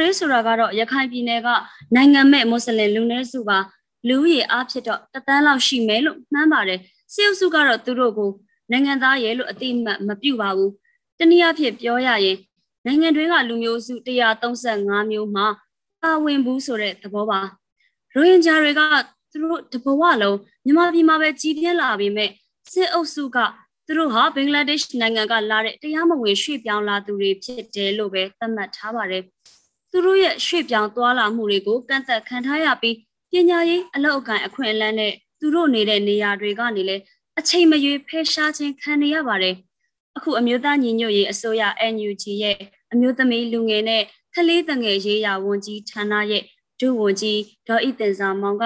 တွေဆိုတာကတော့ရခိုင်ပြည်နယ်ကနိုင်ငံမဲ့မွတ်စလင်လူနည်းစုပါလူဦးရေအားဖြစ်တော့တသန်းလောက်ရှိမယ်လို့မှန်းပါတယ်စေအုပ်စုကတော့သူတို့ကိုနိုင်ငံသားရဲ့လို့အတိအမှတ်မပြုပါဘူးတနည်းအားဖြင့်ပြောရရင်နိုင်ငံတွင်းကလူမျိုးစု135မျိုးမှာပါဝင်ဘူးဆိုတဲ့သဘောပါရိုဟင်ဂျာတွေကသူတို့တဘဝလုံးမြန်မာပြည်မှာပဲကြီးပြင်းလာပြီးမဲ့စစ်အုပ်စုကသူတို့ဟာဘင်္ဂလားဒေ့ရှ်နိုင်ငံကလာတဲ့တရားမဝင်ရွှေ့ပြောင်းလာသူတွေဖြစ်တယ်လို့ပဲသတ်မှတ်ထားပါတယ် သူတို့ရဲ့ရွှေ့ပြောင်းသွားလာမှုတွေကိုကန့်သက်ခံထားရပြီးပညာရေးအလောက်အကန်အခွင့်အလမ်းနဲ့သူတို့နေတဲ့နေရာတွေကနေလည်းအချိန်မရွေးဖယ်ရှားခြင်းခံနေရပါတယ်အခုအမျိုးသားညီညွတ်ရေးအစိုးရ NUG ရဲ့အမျိုးသမီးလူငယ်နဲ့ကလေးတငယ်ရေးရာဝန်ကြီးဌာနရဲ့ဒုဝန်ကြီးဒေါ်ဤတင်စာမောင်က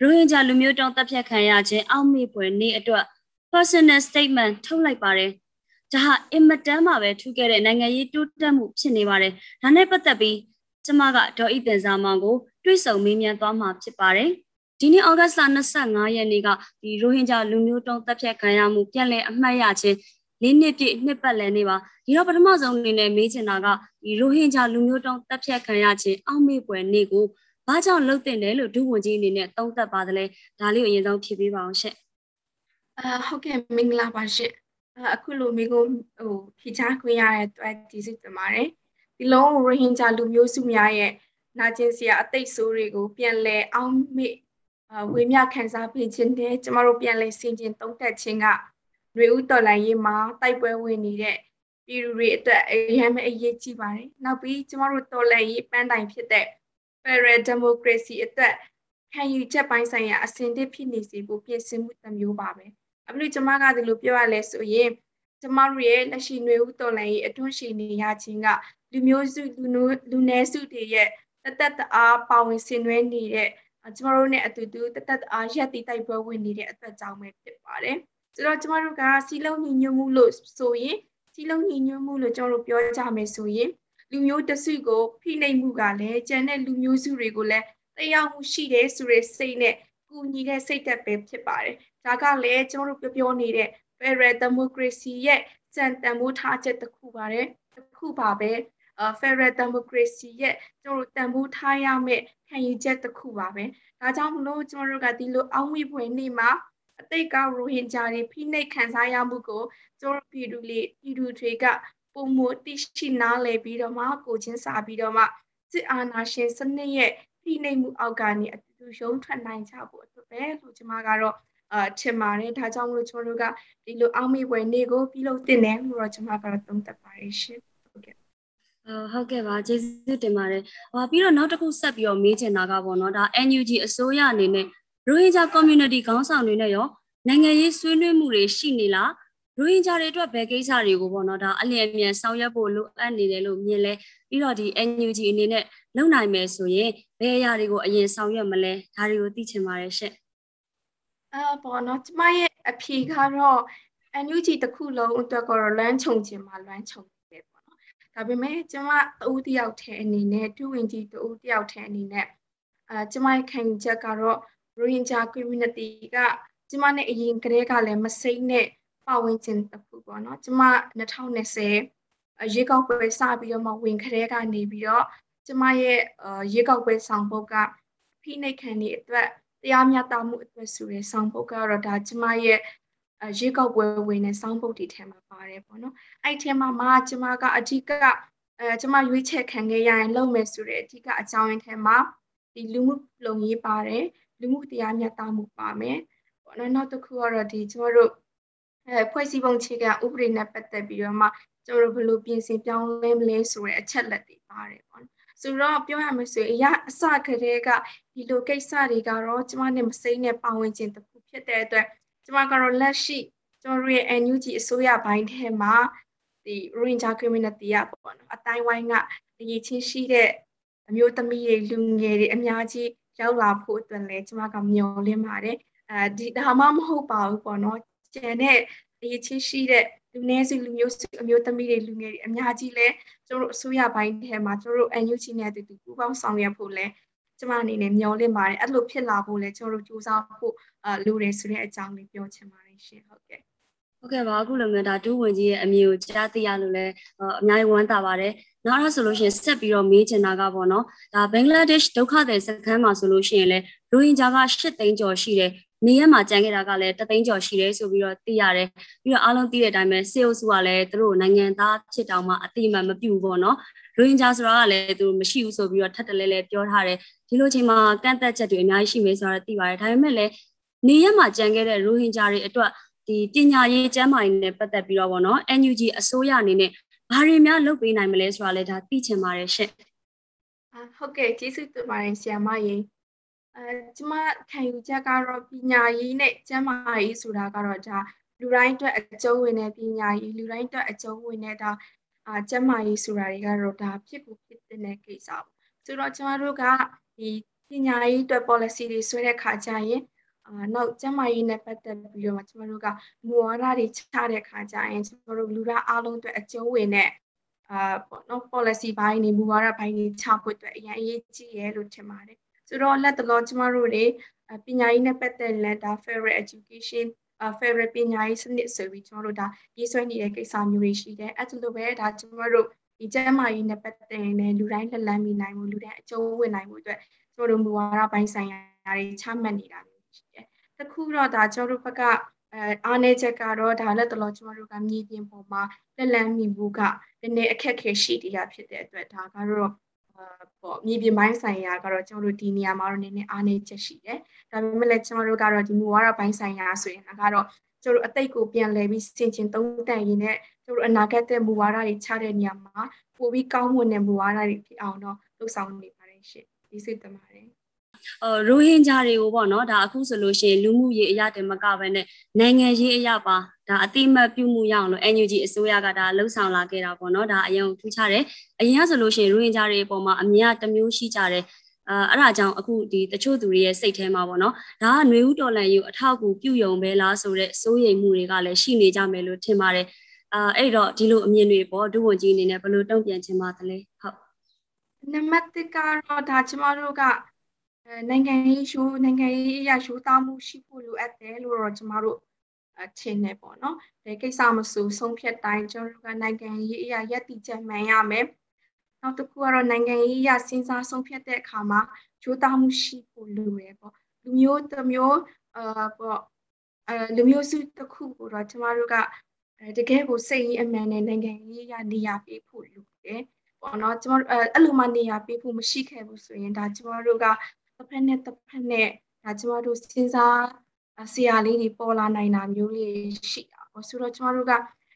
ရိုဟင်ဂျာလူမျိုးတုံးတပ်ဖြတ်ခံရခြင်းအောက်မေ့ဖွယ်နေ့အတွက် personal statement ထုတ်လိုက်ပါတယ်။ဒါဟာအင်မတန်မှပဲထူးခဲ့တဲ့နိုင်ငံရေးတိုးတက်မှုဖြစ်နေပါတယ်။ဒါနဲ့ပတ်သက်ပြီး ကျမကဒေါ်ဤတင်စာမောင်ကိုတွေ့ဆုံမေးမြန်းသွားမှာဖြစ်ပါတယ်။ဒီနေ့ဩဂတ်စ်လ25ရက်နေ့ကဒီရိုဟင်ဂျာလူမျိုးတုံးတပ်ဖြတ်ခံရမှုပြန်လည်အမှတ်ရခြင်းလေးနှစ်ပြည့်နှစ်ပတ်လည်နေ့ပါဒီတော့ပထမဆုံးအနေနဲ့မေးချင်တာကဒီရိုဟင်ဂျာလူမျိုးတုံးတပ်ဖြတ်ခံရခြင်းအောက်မေ့ပွဲနေ့ကိုဘာကြောင့်လှုပ်တင်တယ်လို့ဒုဝန်ကြီးအနေနဲ့သုံးသပ်ပါတယ်လဲဒါလေးကိုအရင်ဆုံးဖြေပေးပါအောင်ရှင့်အာဟုတ်ကဲ့မင်္ဂလာပါရှင့်အခုလိုမိကိုဟိုဖြေချခွင့်ရတဲ့အတွက်ဒီစိတ်တင်ပါတယ် ဒီလုံးရိုဟင်ဂျာလူမျိုးစုများရဲ့နာကျင်စရာအသိဆိုးတွေကိုပြန်လဲအောင်မေ့ဝေမျှခံစားပေးခြင်းနဲ့ကျမတို့ပြန်လဲဆင်ခြင်သုံးသပ်ခြင်းကຫນွေဦးတော်လိုင်းရေးမှာတိုက်ပွဲဝင်နေတဲ့ပြည်သူတွေအတွက်အရင်အရေးကြီးပါတယ်။နောက်ပြီးကျမတို့တော်လှန်ရေးပန်းတိုင်ဖြစ်တဲ့ Federal Democracy အတွက်ခံယူချက်ပိုင်းဆိုင်ရာအစဉ်တစ်ဖြစ်နေစေဖို့ပြင်ဆင်မှုတစ်မျိုးပါပဲ။အမလို့ကျမကဒီလိုပြောရလဲဆိုရင် ကျမတို့ရဲ့လက်ရှိຫນွေဦးတော်လှန်ရေးအတွန်းရှိနေရခြင်းကလူမျိုးစုလူလူနည်းစုတွေရဲ့တသက်တအားပါဝင်ဆင်နွှဲနေတဲ့ကျမတို့နဲ့အတူတူတသက်တအားရက်တည်တိုက်ပွဲဝင်နေတဲ့အတွက်ကြောင့်ပဲဖြစ်ပါတယ်။ဆိုတော့ကျမတို့ကစီလုံးညီညွတ်မှုလို့ဆိုရင်စီလုံးညီညွတ်မှုလို့ကျွန်တော်တို့ပြောကြမယ်ဆိုရင်လူမျိုးတစုကိုဖိနှိပ်မှုကလည်းကျန်တဲ့လူမျိုးစုတွေကိုလည်းတရားမှုရှိတယ်ဆိုတဲ့စိတ်နဲ့ကူညီတဲ့စိတ်သက်ပဲဖြစ်ပါတယ်။ဒါကလည်းကျွန်တော်တို့ပြောပြောနေတဲ့ Federal Democracy ရဲ့စံတန်ဖိုးထားချက်တစ်ခုပါတယ်။တစ်ခုပါပဲ။ Federal Democracy ရဲ့ကျွန်တော်တို့တန်ဖိုးထားရမယ့်ခံယူချက်တစ်ခုပါပဲ။ဒါကြောင့်မလို့ကျွန်တော်တို့ကဒီလိုအောင်းမိဖွယ်နေ့မှာအတိတ်ကရိုဟင်ဂျာတွေဖိနှိပ်ခံစားရမှုကိုကျိုးပြည်သူလေးပြည်သူတွေကပုံမတိရှိနားလည်ပြီးတော့မှကိုချင်းစာပြီးတော့မှစစ်အာဏာရှင်စနစ်ရဲ့ဖိနှိပ်မှုအောက်ကနေအတူတူရုံးထွက်နိုင်ကြဖို့အတွက်ပဲလို့ကျွန်မကတော့ အာထင်ပါတယ်ဒါကြောင့်မလို့ကျွန်တော်တို့ကဒီလိုအောက်မေ့ပွဲနေ့ကိုပြုလုပ်တင်တယ်လို့တော့ကျွန်မကတော့သုံးသပ်ပါတယ်ရှင်ဟုတ်ကဲ့ဟုတ်ကဲ့ပါကျေးဇူးတင်ပါတယ်။ဟောပြီးတော့နောက်တစ်ခုဆက်ပြီးတော့မေးချင်တာကပေါ့နော်ဒါ NUG အစိုးရအနေနဲ့ရိုဟင်ဂျာ community ခေါင်းဆောင်တွေနဲ့ရောနိုင်ငံရေးဆွေးနွေးမှုတွေရှိနေလားရိုဟင်ဂျာတွေအတွက်ဘယ်ကိစ္စတွေကိုပေါ့နော်ဒါအလျင်အမြန်ဆောင်ရွက်ဖို့လိုအပ်နေတယ်လို့မြင်လဲပြီးတော့ဒီ NUG အနေနဲ့လုပ်နိုင်မယ်ဆိုရင်ဘယ်အရာတွေကိုအရင်ဆောင်ရွက်မလဲဒါတွေကိုသိချင်ပါတယ်ရှင့် အာပေါ့နော်ကျမရဲ့အဖြေကတော့ NUG တစ်ခုလုံးအတွက်ကတော့လွမ်းခြုံခြင်းမှာလွမ်းခြုံတယ်ပေါ့နော်ဒါပေမဲ့ကျမတဦးတယောက်ထဲအနေနဲ့တူဝင်ကြီးတဦးတယောက်ထဲအနေနဲ့အာကျမရဲ့ခံယူချက်ကတော့ရိုဟင်ဂျာ community ကကျမနဲ့အရင်ကတည်းကလည်းမစိမ့်နဲ့ပတ်ဝန်းကျင်တစ်ခုပေါ့နော်ကျမ2020ရေကောက်ပွဲစပြီးတော့မှဝင်ခရဲကနေပြီးတော့ကျမရဲ့ရေကောက်ပွဲဆောင်ပုတ်ကဖိနှိပ်ခံနေအတွက် တရားမျှတမှုအတွက်ဆိုတဲ့ဆောင်ပုတ်ကတော့ဒါကျမရဲ့ရေကောက်ပွဲဝင်တဲ့ဆောင်ပုတ်တွေထဲမှာပါတယ်ပေါ့နော်အဲ့ထဲမှာမှကျမကအဓိကအဲကျမရွေးချယ်ခံခဲ့ရရင်လုပ်မယ်ဆိုတဲ့အဓိကအကြောင်းရင်းထဲမှာဒီလူမှုလုံရေးပါတယ်လူမှုတရားမျှတမှုပါမယ်ပေါ့နော်နောက်တစ်ခုကတော့ဒီကျမတို့အဲဖွဲ့စည်းပုံအခြေခံဥပဒေနဲ့ပတ်သက်ပြီးတော့မှကျမတို့ဘယ်လိုပြင်ဆင်ပြောင်းလဲမလဲဆိုတဲ့အချက်လက်တွေပါတယ်ပေါ့နော် ဆိုတော့ပြောရမယ်ဆိုရင်အရာအစကတည်းကဒီလိုကိစ္စတွေကတော့ကျမနဲ့မစိမ့်နဲ့ပါဝင်ခြင်းတစ်ခုဖြစ်တဲ့အတွက်ကျမကတော့လက်ရှိကျမတို့ရဲ့ NUG အစိုးရပိုင်းထဲမှာဒီ Ranger Community ကပေါ့နော်အတိုင်းဝိုင်းကအရေးချင်းရှိတဲ့အမျိုးသမီးတွေလူငယ်တွေအများကြီးရောက်လာဖို့အတွက်လည်းကျမကမျှော်လင့်ပါတယ်အဲဒီဒါမှမဟုတ်ပါဘူးပေါ့နော်ကျန်တဲ့အရေးချင်းရှိတဲ့ လူနည်းစုလူမျိုးစုအမျိုးသမီးတွေလူငယ်တွေအများကြီးလဲကျတို့အစိုးရပိုင်းထဲမှာကျတို့ NUG နဲ့အတူတူပူးပေါင်းဆောင်ရွက်ဖို့လဲကျမအနေနဲ့မျှော်လင့်ပါတယ်အဲ့လိုဖြစ်လာဖို့လဲကျတို့စူးစမ်းဖို့အလိုတယ်ဆိုတဲ့အကြောင်းလေးပြောချင်ပါတယ်ရှင်ဟုတ်ကဲ့ဟုတ်ကဲ့ပါအခုလိုမျိုးဒါဒူးဝင်ကြီးရဲ့အမည်ကိုကြားသိရလို့လဲအများကြီးဝမ်းသာပါတယ်နောက်တော့ဆိုလို့ရှိရင်ဆက်ပြီးတော့မေးချင်တာကပေါ့နော်ဒါဘင်္ဂလားဒေ့ရှ်ဒုက္ခသည်စခန်းမှာဆိုလို့ရှိရင်လေရိုဟင်ဂျာက၈သိန်းကျော်ရှိတယ် နေရက်မှာကြံခဲ့တာကလည်းတသိန်းကျော်ရှိတယ်ဆိုပြီးတော့သိရတယ်ပြီးတော့အားလုံးသိတဲ့အတိုင်းပဲစေအုပ်စုကလည်းသူတို့နိုင်ငံသားဖြစ်တောင်မှအတိအမှန်မပြုဘူးပေါ့နော်ရိုဟင်ဂျာဆိုတာကလည်းသူမရှိဘူးဆိုပြီးတော့ထပ်တလဲလဲပြောထားတယ်ဒီလိုချိန်မှာကန့်သက်ချက်တွေအများကြီးရှိမယ်ဆိုတော့သိပါတယ်ဒါပေမဲ့လည်းနေရက်မှာကြံခဲ့တဲ့ရိုဟင်ဂျာတွေအတွက်ဒီပညာရေးကျန်းမာရေးနဲ့ပတ်သက်ပြီးတော့ဗောနော် NUG အစိုးရအနေနဲ့ဘာတွေများလုပ်ပေးနိုင်မလဲဆိုတာလည်းဒါသိချင်ပါတယ်ရှင့်ဟုတ်ကဲ့ကျေးဇူးတင်ပါတယ်ဆရာမရေ အဲကျမခံယူချက်ကတော့ပညာရေးနဲ့ကျန်းမာရေးဆိုတာကတော့ဒါလူတိုင်းအတွက်အကျုံးဝင်တဲ့ပညာရေးလူတိုင်းအတွက်အကျုံးဝင်တဲ့ဒါအာကျန်းမာရေးဆိုတာတွေကတော့ဒါဖြစ်ကိုဖြစ်တဲ့ကိစ္စပေါ့ဆိုတော့ကျမတို့ကဒီပညာရေးအတွက် policy တွေဆွဲတဲ့ခါကျရင်အာနောက်ကျန်းမာရေးနဲ့ပတ်သက်ပြီးတော့ကျမတို့ကမူဝါဒတွေချတဲ့ခါကျရင်ကျမတို့လူသားအားလုံးအတွက်အကျုံးဝင်တဲ့အာပေါ့နော် policy ဘိုင်းတွေမူဝါဒဘိုင်းတွေချဖို့အတွက်အရင်အရေးကြီးရဲလို့ထင်ပါတယ် ဆိုတော့လက်တလောကျမတို့တွေပညာရေးနဲ့ပတ်သက်လက်ဒါ Federal Education Federal ပညာရေးစနစ်ဆိုပြီးကျမတို့ဒါရေးဆွဲနေတဲ့ကိစ္စမျိုးတွေရှိတယ်အဲ့လိုပဲဒါကျမတို့ဒီကျန်းမာရေးနဲ့ပတ်သက်တဲ့လူတိုင်းလက်လန်းမိနိုင်မှုလူတိုင်းအကျုံးဝင်နိုင်မှုအတွက်ကျမတို့မူဝါဒပိုင်းဆိုင်ရာတွေချမှတ်နေတာရှိတယ်။တခုတော့ဒါကျွန်တော်တို့ဘက်ကအဲအားနည်းချက်ကတော့ဒါလက်တလောကျွန်တော်တို့ကမြေပြင်ပေါ်မှာလက်လန်းမိမှုကနည်းနည်းအခက်ခဲရှိတရားဖြစ်တဲ့အတွက်ဒါကတော့ ပေါ့မြေပြင်ပိုင်းဆိုင်ရာကတော့ကျွန်တော်တို့ဒီနေရာမှာတော့နည်းနည်းအားနည်းချက်ရှိတယ်။ဒါပေမဲ့လည်းကျွန်တော်တို့ကတော့ဒီမူဝါဒပိုင်းဆိုင်ရာဆိုရင်ကတော့ကျွန်တော်တို့အတိတ်ကိုပြန်လည်ပြီးစင်ကျင်သုံးသပ်ရင်းနဲ့ကျွန်တော်တို့အနာဂတ်တဲ့မူဝါဒတွေချတဲ့နေရာမှာပိုပြီးကောင်းမွန်တဲ့မူဝါဒတွေဖြစ်အောင်တော့လုပ်ဆောင်နေပါတယ်ရှင်။ဒီစိတ်တပါတယ်အော်ရိုဟင်ဂျာတွေကိုပေါ့နော်ဒါအခုဆိုလို့ရှိရင်လူမှုရေးအရာတင်မကပဲနဲ့နိုင်ငံရေးအရာပါ ဒါအတိမတ်ပြုမှုရအောင်လို့ NUG အစိုးရကဒါလှုပ်ဆောင်လာခဲ့တာပေါ့နော်ဒါအရင်ထူးခြားတယ်အရင်ကဆိုလို့ရှိရင်ရိုဟင်ဂျာတွေအပေါ်မှာအမြင်ကတစ်မျိုးရှိကြတယ်အာအဲ့ဒါကြောင့်အခုဒီတချို့သူတွေရဲ့စိတ်ထဲမှာပေါ့နော်ဒါကຫນွေဦးတော်လန်ယူအထောက်အကူပြုယုံပဲလားဆိုတဲ့စိုးရိမ်မှုတွေကလည်းရှိနေကြမယ်လို့ထင်ပါတယ်အာအဲ့တော့ဒီလိုအမြင်တွေပေါ့ဒုဝန်ကြီးအနေနဲ့ဘယ်လိုတုံ့ပြန်ချင်ပါသလဲဟုတ်နံပါတ်1ကတော့ဒါကျမတို့ကနိုင်ငံရေးရှိုးနိုင်ငံရေးအရာရှိုးသားမှုရှိဖို့လိုအပ်တယ်လို့တော့ကျမတို့ ထင်နေပေါ့နော်ဒီကိစ္စမဆိုဆုံးဖြတ်တိုင်းကျွန်တော်တို့ကနိုင်ငံရေးအရာရည်တည်ချက်မှန်ရမယ်နောက်တစ်ခုကတော့နိုင်ငံရေးအရာစဉ်းစားဆုံးဖြတ်တဲ့အခါမှာကြိုးသားမှုရှိဖို့လိုရပေါ့လူမျိုးတစ်မျိုးအာပေါ့အဲလူမျိုးစုတစ်ခုကိုတော့ကျမတို့ကတကယ်ကိုစိတ်ရင်းအမှန်နဲ့နိုင်ငံရေးအရာနေရာပေးဖို့လိုတယ်ပေါ့နော်ကျမတို့အဲ့လိုမှနေရာပေးဖို့မရှိခဲ့ဘူးဆိုရင်ဒါကျမတို့ကတစ်ဖက်နဲ့တစ်ဖက်နဲ့ဒါကျမတို့စဉ်းစား ဆရာလေးတွေပေါ်လာနိုင်တာမျိုးလေးရှိတာပေါ့ဆိုတော့ကျမတို့က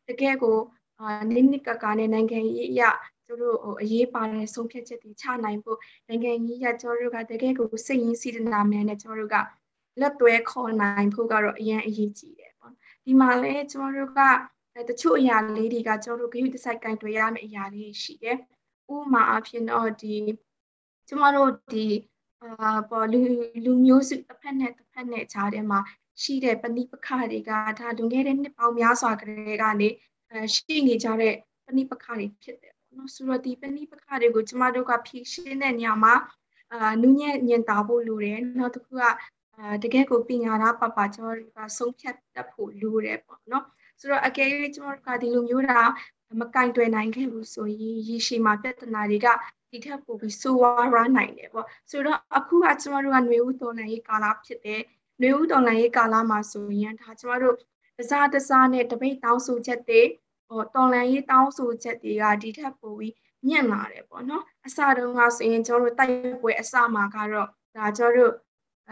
တကယ်ကိုအာနိမ့်နိကကနဲ့နိုင်ငံရေးအရကျတို့ဟိုအရေးပါတဲ့ဆုံးဖြတ်ချက်တွေချနိုင်ဖို့နိုင်ငံကြီးရကျတို့ကတကယ်ကိုစိတ်ရင်းစီတနာများနဲ့ကျတို့ကလက်သွဲခေါ်နိုင်ဖို့ကတော့အရင်အရေးကြီးတယ်ပေါ့ဒီမှာလဲကျမတို့ကတချို့အရာလေးတွေကကျတို့ဂရုတစိုက်ကင်တွေ့ရမယ့်အရာလေးရှိတယ်ဥပမာအဖြစ်တော့ဒီကျမတို့ဒီ အာပေါ်လူလူမျိုးစုတစ်ဖက်နဲ့တစ်ဖက်နဲ့ခြားထဲမှာရှိတဲ့ပဏိပခတွေကဒါလွန်ခဲ့တဲ့နှစ်ပေါင်းများစွာကတည်းကနေရှိနေကြတဲ့ပဏိပခတွေဖြစ်တယ်ပေါ့နော်ဆိုတော့ဒီပဏိပခတွေကိုကျမတို့ကဖြည့်ရှင်းတဲ့နေရာမှာအာနုညံ့ညင်တာဖို့လိုတယ်နောက်တစ်ခုကအာတကယ်ကိုပညာသားပပကျမတို့ကဆုံးဖြတ်တတ်ဖို့လိုတယ်ပေါ့နော်ဆိုတော့အကယ်၍ကျမတို့ကဒီလိုမျိုးတာမကင်တွယ်နိုင်ခဲ့ဘူးဆိုရင်ရေရှည်မှာပြဿနာတွေက ဒီထက်ပိုပြီးဆိုးဝါးရနိုင်တယ်ပေါ့ဆိုတော့အခုကကျမတို့ကຫນွေဦးတော်လန်ရေးကာလဖြစ်တယ်ຫນွေဦးတော်လန်ရေးကာလမှာဆိုရင်ဒါကျမတို့တစားတစားနဲ့တပိတ်တောင်းဆိုချက်တွေဟောတော်လန်ရေးတောင်းဆိုချက်တွေကဒီထက်ပိုပြီးညံ့လာတယ်ပေါ့နော်အစတုန်းကဆိုရင်ကျမတို့တိုက်ပွဲအစမှာကတော့ဒါကျမတို့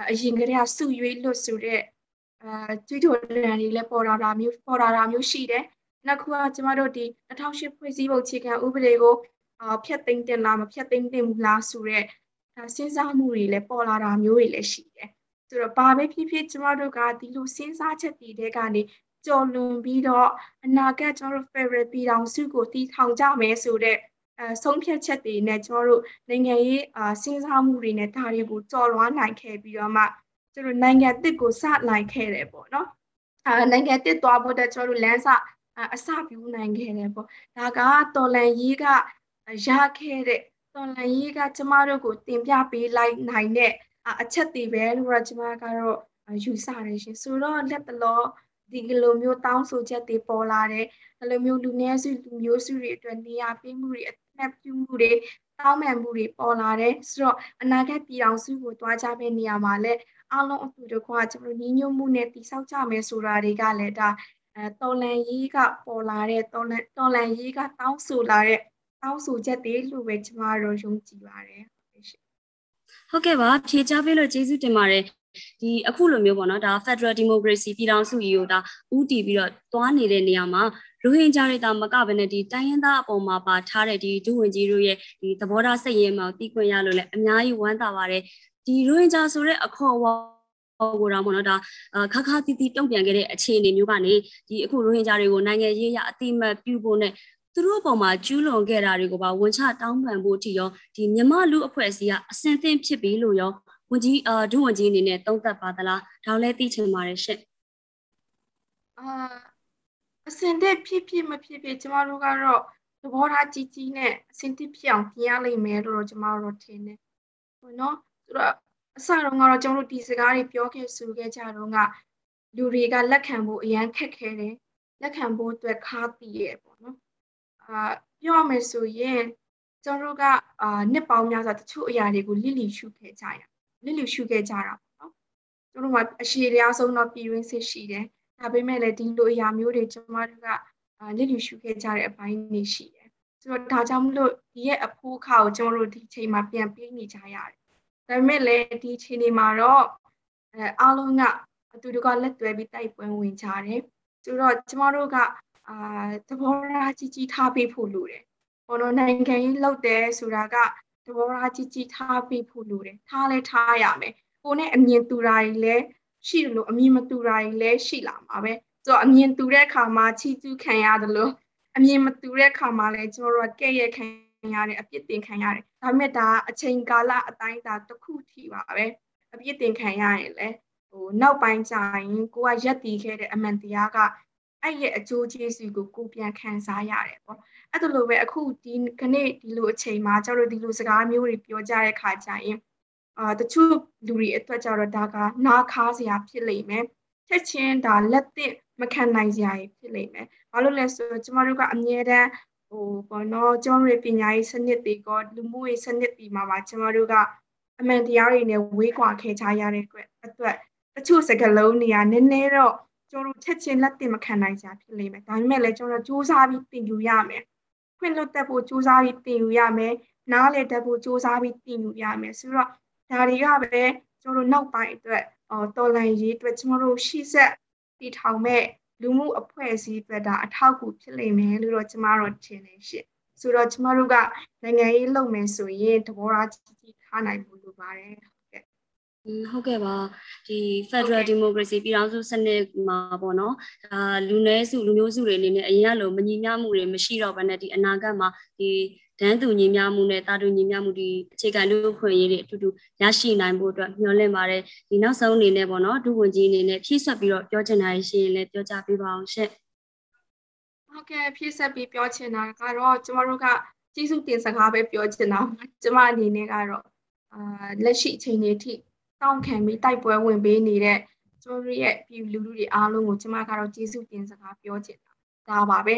အရင်ကတည်းကစုရွေးလွတ်ဆိုတဲ့အဲကျွေးတော်လန်တွေလည်းပေါ်လာတာမျိုးပေါ်လာတာမျိုးရှိတယ်နောက်ခုကကျမတို့ဒီ2008ဖွဲ့စည်းပုံအခြေခံဥပဒေကိုအာ ဖြတ်သိမ်းတင်လားမဖြတ်သိမ်းတင်ဘူးလားဆိုတော့ဒါစဉ်းစားမှုတွေလည်းပေါ်လာတာမျိုးတွေလည်းရှိတယ်ဆိုတော့ဘာပဲဖြစ်ဖြစ်ကျမတို့ကဒီလိုစဉ်းစားချက်တွေတဲကနေကြော်လွန်ပြီးတော့အနာဂတ်ကျမတို့ Federal ပြည်ထောင်စုကိုတည်ထောင်ကြမယ်ဆိုတဲ့အဲဆုံးဖြတ်ချက်တွေနဲ့ကျမတို့နိုင်ငံရေးအာစဉ်းစားမှုတွေနဲ့ဒါတွေကိုကြော်လွှားနိုင်ခဲ့ပြီးတော့မှကျတို့နိုင်ငံတစ်ကိုစနိုင်ခဲ့တယ်ပေါ့နော်အာနိုင်ငံတစ်သွားဖို့တဲ့ကျမတို့လမ်းစအစပြုနိုင်ခဲ့တယ်ပေါ့ဒါကတော်လန်ရေးက ရခဲ့တဲ့တော်လန်ရေးကကျမတို့ကိုတင်ပြပေးလိုက်နိုင်တဲ့အချက်တွေပဲလို့တော့ကျမကတော့ယူဆတယ်ရှင်ဆိုတော့လက်တလောဒီလိုမျိုးတောင်းဆိုချက်တွေပေါ်လာတယ်ဒီလိုမျိုးလူနည်းစုလူမျိုးစုတွေအတွက်နေရာပေးမှုတွေအထနဲ့ပြုမှုတွေတောင်းပန်မှုတွေပေါ်လာတယ်ဆိုတော့အနာဂတ်ပြည်အောင်စုကိုတွားကြမယ့်နေရာမှာလည်းအားလုံးအတူတကွကျွန်တော်ညီညွတ်မှုနဲ့တည်ဆောက်ကြမယ်ဆိုတာတွေကလည်းဒါအဲတော်လန်ရေးကပေါ်လာတဲ့တော်လန်တော်လန်ရေးကတောင်းဆိုလာတဲ့ တောင်းဆိုချက်တွေလို့ပဲကျမတို့ယုံကြည်ပါတယ်ဟုတ်ကဲ့ပါဖြေချပေးလို့ကျေးဇူးတင်ပါတယ်ဒီအခုလိုမျိုးပေါ့နော်ဒါ Federal Democracy ပြည်ထောင်စုကြီးကိုဒါဥတီပြီးတော့တွားနေတဲ့နေရာမှာရိုဟင်ဂျာတွေတာမကဘဲနဲ့ဒီတိုင်းရင်းသားအပေါ်မှာပါထားတဲ့ဒီဒုဝန်ကြီးတို့ရဲ့ဒီသဘောထားစိတ်ရင်းမှာတီးခွင့်ရလို့လည်းအများကြီးဝမ်းသာပါတယ်ဒီရိုဟင်ဂျာဆိုတဲ့အခေါ်အဝေါ်ကိုတော့ပေါ့နော်ဒါခါခါတီးတီးတုံ့ပြန်ခဲ့တဲ့အခြေအနေမျိုးကနေဒီအခုရိုဟင်ဂျာတွေကိုနိုင်ငံရေးရအတိမတ်ပြုဖို့နဲ့ သူတို့အပေါ်မှာကျူးလွန်ခဲ့တာတွေကိုပါဝန်ချတောင်းပန်ဖို့အထိရောဒီမြမလူအဖွဲ့အစည်းကအစင်သင့်ဖြစ်ပြီလို့ရောဝန်ကြီးအာဒုဝန်ကြီးအနေနဲ့သုံးသပ်ပါသလားဒါလည်းသိချင်ပါတယ်ရှင့်အာအစင်တဲ့ဖြစ်ဖြစ်မဖြစ်ဖြစ်ကျမတို့ကတော့သဘောထားကြီးကြီးနဲ့အစင်တစ်ဖြစ်အောင်ပြင်ရလိမ့်မယ်လို့ကျမတို့ထင်တယ်ဟိုနော်ဆိုတော့အစတော့ကတော့ကျမတို့ဒီစကားတွေပြောခဲ့ဆိုခဲ့ကြတော့ကလူတွေကလက်ခံဖို့အရန်ခက်ခဲတယ်လက်ခံဖို့အတွက်ခါးတည်ရပေါ့နော် အာပြောရမယ်ဆိုရင်ကျမတို့ကအာနှစ်ပေါင်းများစွာတချို့အရာတွေကိုလိလိရှုခဲ့ကြရလစ်လျူရှုခဲ့ကြတာပေါ့နော်ကျတို့မှာအရှိတရားဆုံးတော့ပြည်ရင်းစစ်ရှိတယ်ဒါပေမဲ့လည်းဒီလိုအရာမျိုးတွေကျမတို့ကလစ်လျူရှုခဲ့ကြတဲ့အပိုင်းတွေရှိတယ်ဆိုတော့ဒါကြောင့်မလို့ဒီရဲ့အဖိုးခါကိုကျမတို့ဒီချိန်မှာပြန်ပြေးနေကြရတယ်ဒါပေမဲ့လည်းဒီချိန်ဒီမှာတော့အဲအားလုံးကအတူတကလက်တွဲပြီးတိုက်ပွဲဝင်ကြတယ်ဆိုတော့ကျမတို့က အာသဘောထားကြီးကြီးထားပေးဖို့လိုတယ်။ဘောနော်နိုင်ငံရေးလောက်တယ်ဆိုတာကသဘောထားကြီးကြီးထားပေးဖို့လိုတယ်ထားလဲထားရမယ်ကိုနဲ့အမြင်တူတာကြီးလဲရှိတယ်လို့အမြင်မတူတာကြီးလဲရှိလာမှာပဲဆိုတော့အမြင်တူတဲ့အခါမှာချီးကျူးခံရတယ်လို့အမြင်မတူတဲ့အခါမှာလဲကျွန်တော်တို့ကကဲ့ရဲ့ခံရတယ်အပြစ်တင်ခံရတယ်ဒါပေမဲ့ဒါအချိန်ကာလအတိုင်းအတာတစ်ခုထိပါပဲအပြစ်တင်ခံရရင်လဲဟိုနောက်ပိုင်းကျရင်ကိုကရက်တည်ခဲ့တဲ့အမှန်တရားက အဲ့ရဲ့အကျိုးကျေးဇူးကိုကိုပြန်ခံစားရတယ်ပေါ့အဲ့ဒါလိုပဲအခုဒီခနေ့ဒီလိုအချိန်မှာကျတို့ဒီလိုစကားမျိုးတွေပြောကြတဲ့ခါကျရင်အာတချို့လူတွေအတွက်ကြတော့ဒါကနားခါစရာဖြစ်လိမ့်မယ်ချက်ချင်းဒါလက်သစ်မခံနိုင်စရာဖြစ်လိမ့်မယ်ဘာလို့လဲဆိုတော့ကျမတို့ကအမြဲတမ်းဟိုဘောနော်ကျောင်းရပညာရေးစနစ်တွေကလူမှုရေးစနစ်တွေမှာပါကျမတို့ကအမှန်တရားတွေနဲ့ဝေးကွာခဲ့ကြရတဲ့အတွက်တချို့စကားလုံးတွေကနည်းနည်းတော့ ကျွန်တော်တို့ချက်ချင်းလက်တင်မခံနိုင်ကြဖြစ်လိမ့်မယ်ဒါပေမဲ့လည်းကျွန်တော်စူးစမ်းပြီးသင်ယူရမယ်ခွင့်လွတ်တတ်ဖို့စူးစမ်းပြီးသင်ယူရမယ်နားလည်တတ်ဖို့စူးစမ်းပြီးသင်ယူရမယ်ဆိုတော့ဒါတွေကပဲကျွန်တော်တို့နောက်ပိုင်းအတွက်အော်တော်လန်ရေးအတွက်ကျွန်တော်တို့ရှေ့ဆက်တည်ထောင်မဲ့လူမှုအဖွဲ့အစည်းအတွက်ဒါအထောက်အကူဖြစ်လိမ့်မယ်လို့တော့ကျွန်မတို့ထင်နေရှင့်ဆိုတော့ကျမတို့ကနိုင်ငံရေးလုပ်မယ်ဆိုရင်သဘောထားကြီးကြီးထားနိုင်ဖို့လိုပါတယ် ဟုတ်ကဲ့ပါဒီ Federal Democracy ပြည်ထောင်စုစနစ်မှာပေါ့နော်ဒါလူနည်းစုလူမျိုးစုတွေအနေနဲ့အရင်ကလိုမညီမျှမှုတွေမရှိတော့ဘဲနဲ့ဒီအနာဂတ်မှာဒီဒန်းတူညီမျှမှုနဲ့တာတူညီမျှမှုဒီအခြေခံလူ့ခွင့်ရေးတွေအတူတူရရှိနိုင်ဖို့အတွက်မျှော်လင့်ပါတယ်ဒီနောက်ဆုံးအနေနဲ့ပေါ့နော်ဒုဝန်ကြီးအနေနဲ့ဖြည့်ဆွတ်ပြီးတော့ပြောချင်တာရှိရင်လည်းပြောကြပေးပါအောင်ရှင့်ဟုတ်ကဲ့ဖြည့်ဆက်ပြီးပြောချင်တာကတော့ကျမတို့ကကျေးဇူးတင်စကားပဲပြောချင်တာကျမအနေနဲ့ကတော့အာလက်ရှိအချိန်လေးထိ တောင်းခံပြီးတိုက်ပွဲဝင်ပေးနေတဲ့ကျွန်တော်ရဲ့ပြည်လူလူတွေအားလုံးကိုကျမကတော့ကျေးဇူးတင်စကားပြောချင်တာဒါပါပဲ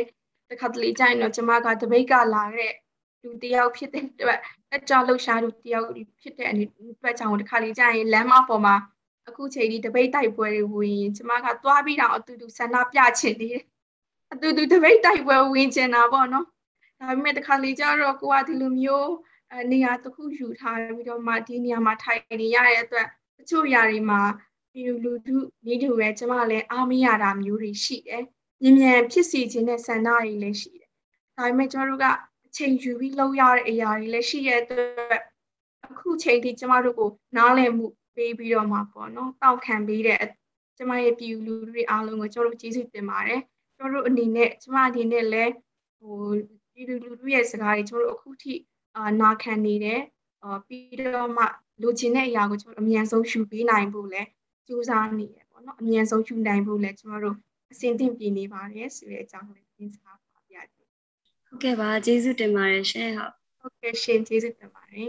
တခါတလေကျရင်တော့ကျမကတပိတ်ကလာတဲ့လူတယောက်ဖြစ်တဲ့အတွက်အကြောင်းလှရှားလူတယောက်ဖြစ်တဲ့အတွက်ကြောင့်တခါလေကျရင်လမ်းမပေါ်မှာအခုချိန်ဒီတပိတ်တိုက်ပွဲတွေဝင်ရင်ကျမကသွားပြီးတော့အတူတူဆန္ဒပြချင်တယ်အတူတူတပိတ်တိုက်ပွဲဝင်ချင်တာပေါ့နော်ဒါပေမဲ့တခါလေကျတော့ကိုကဒီလိုမျိုး နေရာတစ်ခုယူထားပြီးတော့မှဒီနေရာမှာထိုင်နေရတဲ့အတွက်တချို့ຢာတွေမှာပြည်လူထုနေတူပဲကျမလည်းအားမရတာမျိုးတွေရှိတယ်။မြင်မြန်ဖြစ်စီခြင်းတဲ့ဆန္ဒတွေလည်းရှိတယ်။ဒါပေမဲ့ကျမတို့ကအချိန်ယူပြီးလုပ်ရတဲ့အရာတွေလည်းရှိရဲ့အတွက်အခုချိန်ထိကျမတို့ကိုနားလည်မှုပေးပြီးတော့မှာပေါ့နော်။တောက်ခံပေးတဲ့ကျမရဲ့ပြည်လူထုတွေအားလုံးကိုကျမတို့ကျေးဇူးတင်ပါတယ်။ကျမတို့အနေနဲ့ကျမအနေနဲ့လည်းဟိုပြည်လူထုရဲ့စကားတွေကျမတို့အခုထိ အာနာခံနေတယ်အာပြီးတော့မှလိုချင်တဲ့အရာကိုကျွန်တော်အမြန်ဆုံးယူပေးနိုင်ဖို့လဲစူးစမ်းနေရပေါ့နော်အမြန်ဆုံးယူနိုင်ဖို့လဲကျွန်တော်တို့အစဉ်သင့်ပြင်နေပါတယ်ဆိုတဲ့အကြောင်းလေးသင်စားပါပြကြဟုတ်ကဲ့ပါကျေးဇူးတင်ပါတယ်ရှင်ဟုတ်ဟုတ်ကဲ့ရှင်ကျေးဇူးတင်ပါတယ်